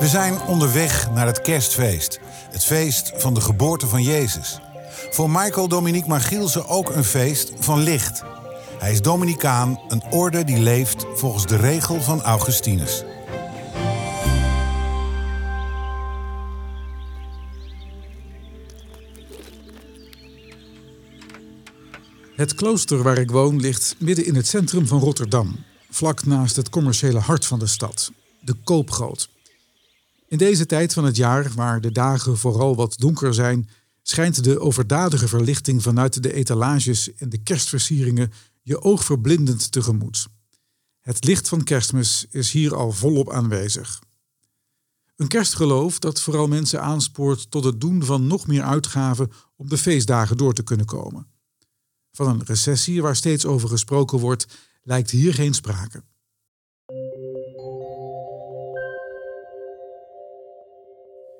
We zijn onderweg naar het kerstfeest. Het feest van de geboorte van Jezus. Voor Michael Dominique Margielse ook een feest van licht. Hij is Dominicaan, een orde die leeft volgens de regel van Augustinus. Het klooster waar ik woon ligt midden in het centrum van Rotterdam, vlak naast het commerciële hart van de stad, de Koopgoot. In deze tijd van het jaar, waar de dagen vooral wat donker zijn, schijnt de overdadige verlichting vanuit de etalages en de kerstversieringen je oogverblindend tegemoet. Het licht van kerstmis is hier al volop aanwezig. Een kerstgeloof dat vooral mensen aanspoort tot het doen van nog meer uitgaven om de feestdagen door te kunnen komen. Van een recessie waar steeds over gesproken wordt, lijkt hier geen sprake.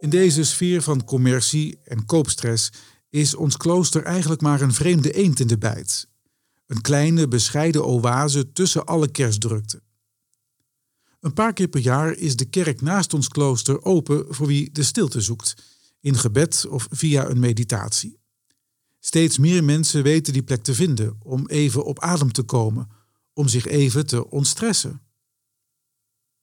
In deze sfeer van commercie en koopstress is ons klooster eigenlijk maar een vreemde eend in de bijt. Een kleine, bescheiden oase tussen alle kerstdrukte. Een paar keer per jaar is de kerk naast ons klooster open voor wie de stilte zoekt, in gebed of via een meditatie. Steeds meer mensen weten die plek te vinden om even op adem te komen, om zich even te ontstressen.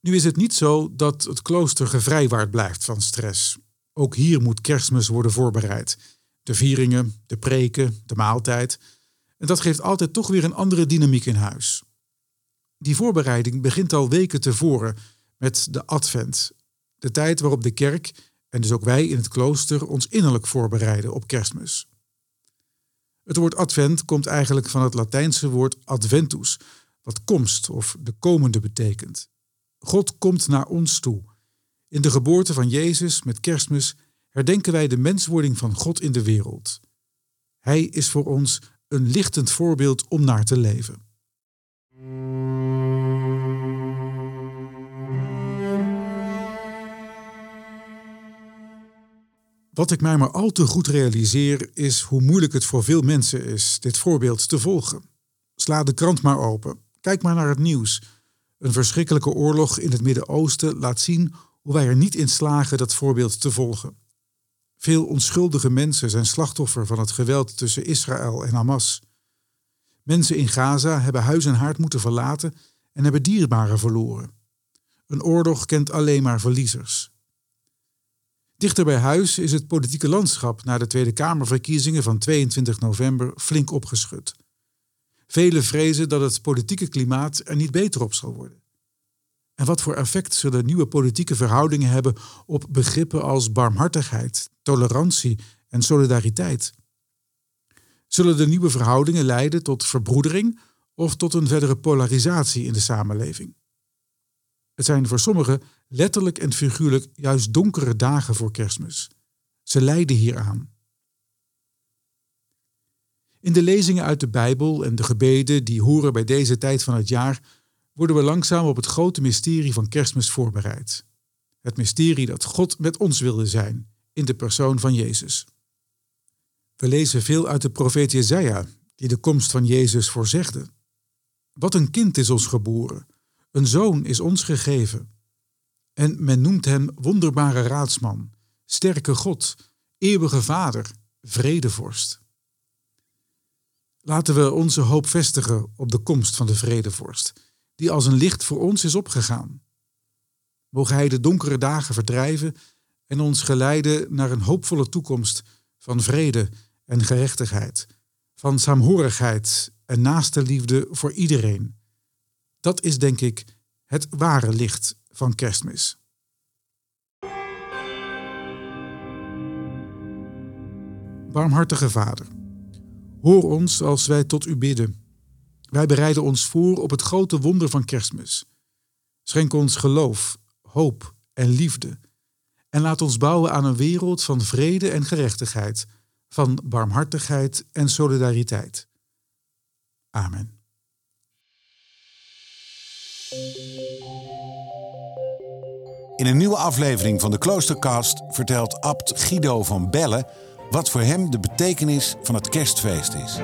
Nu is het niet zo dat het klooster gevrijwaard blijft van stress. Ook hier moet kerstmis worden voorbereid. De vieringen, de preken, de maaltijd. En dat geeft altijd toch weer een andere dynamiek in huis. Die voorbereiding begint al weken tevoren met de Advent, de tijd waarop de kerk en dus ook wij in het klooster ons innerlijk voorbereiden op kerstmis. Het woord Advent komt eigenlijk van het Latijnse woord adventus, wat komst of de komende betekent. God komt naar ons toe. In de geboorte van Jezus met kerstmis herdenken wij de menswording van God in de wereld. Hij is voor ons een lichtend voorbeeld om naar te leven. Wat ik mij maar al te goed realiseer is hoe moeilijk het voor veel mensen is dit voorbeeld te volgen. Sla de krant maar open. Kijk maar naar het nieuws. Een verschrikkelijke oorlog in het Midden-Oosten laat zien hoe wij er niet in slagen dat voorbeeld te volgen. Veel onschuldige mensen zijn slachtoffer van het geweld tussen Israël en Hamas. Mensen in Gaza hebben huis en haard moeten verlaten en hebben dierbaren verloren. Een oorlog kent alleen maar verliezers. Dichter bij huis is het politieke landschap na de Tweede Kamerverkiezingen van 22 november flink opgeschud. Velen vrezen dat het politieke klimaat er niet beter op zal worden. En wat voor effect zullen nieuwe politieke verhoudingen hebben op begrippen als barmhartigheid, tolerantie en solidariteit? Zullen de nieuwe verhoudingen leiden tot verbroedering of tot een verdere polarisatie in de samenleving? Het zijn voor sommigen letterlijk en figuurlijk juist donkere dagen voor kerstmis. Ze lijden hieraan. In de lezingen uit de Bijbel en de gebeden die horen bij deze tijd van het jaar, worden we langzaam op het grote mysterie van kerstmis voorbereid. Het mysterie dat God met ons wilde zijn, in de persoon van Jezus. We lezen veel uit de profeet Jezaja, die de komst van Jezus voorzegde. Wat een kind is ons geboren, een zoon is ons gegeven. En men noemt hem wonderbare raadsman, sterke God, eeuwige Vader, vredevorst. Laten we onze hoop vestigen op de komst van de vredevorst, die als een licht voor ons is opgegaan. Mogen Hij de donkere dagen verdrijven en ons geleiden naar een hoopvolle toekomst van vrede en gerechtigheid, van saamhorigheid en naaste liefde voor iedereen. Dat is denk ik het ware licht van kerstmis. Barmhartige Vader, hoor ons als wij tot u bidden. Wij bereiden ons voor op het grote wonder van kerstmis. Schenk ons geloof, hoop en liefde. En laat ons bouwen aan een wereld van vrede en gerechtigheid, van barmhartigheid en solidariteit. Amen. In een nieuwe aflevering van de Kloostercast vertelt abt Guido van Bellen wat voor hem de betekenis van het kerstfeest is.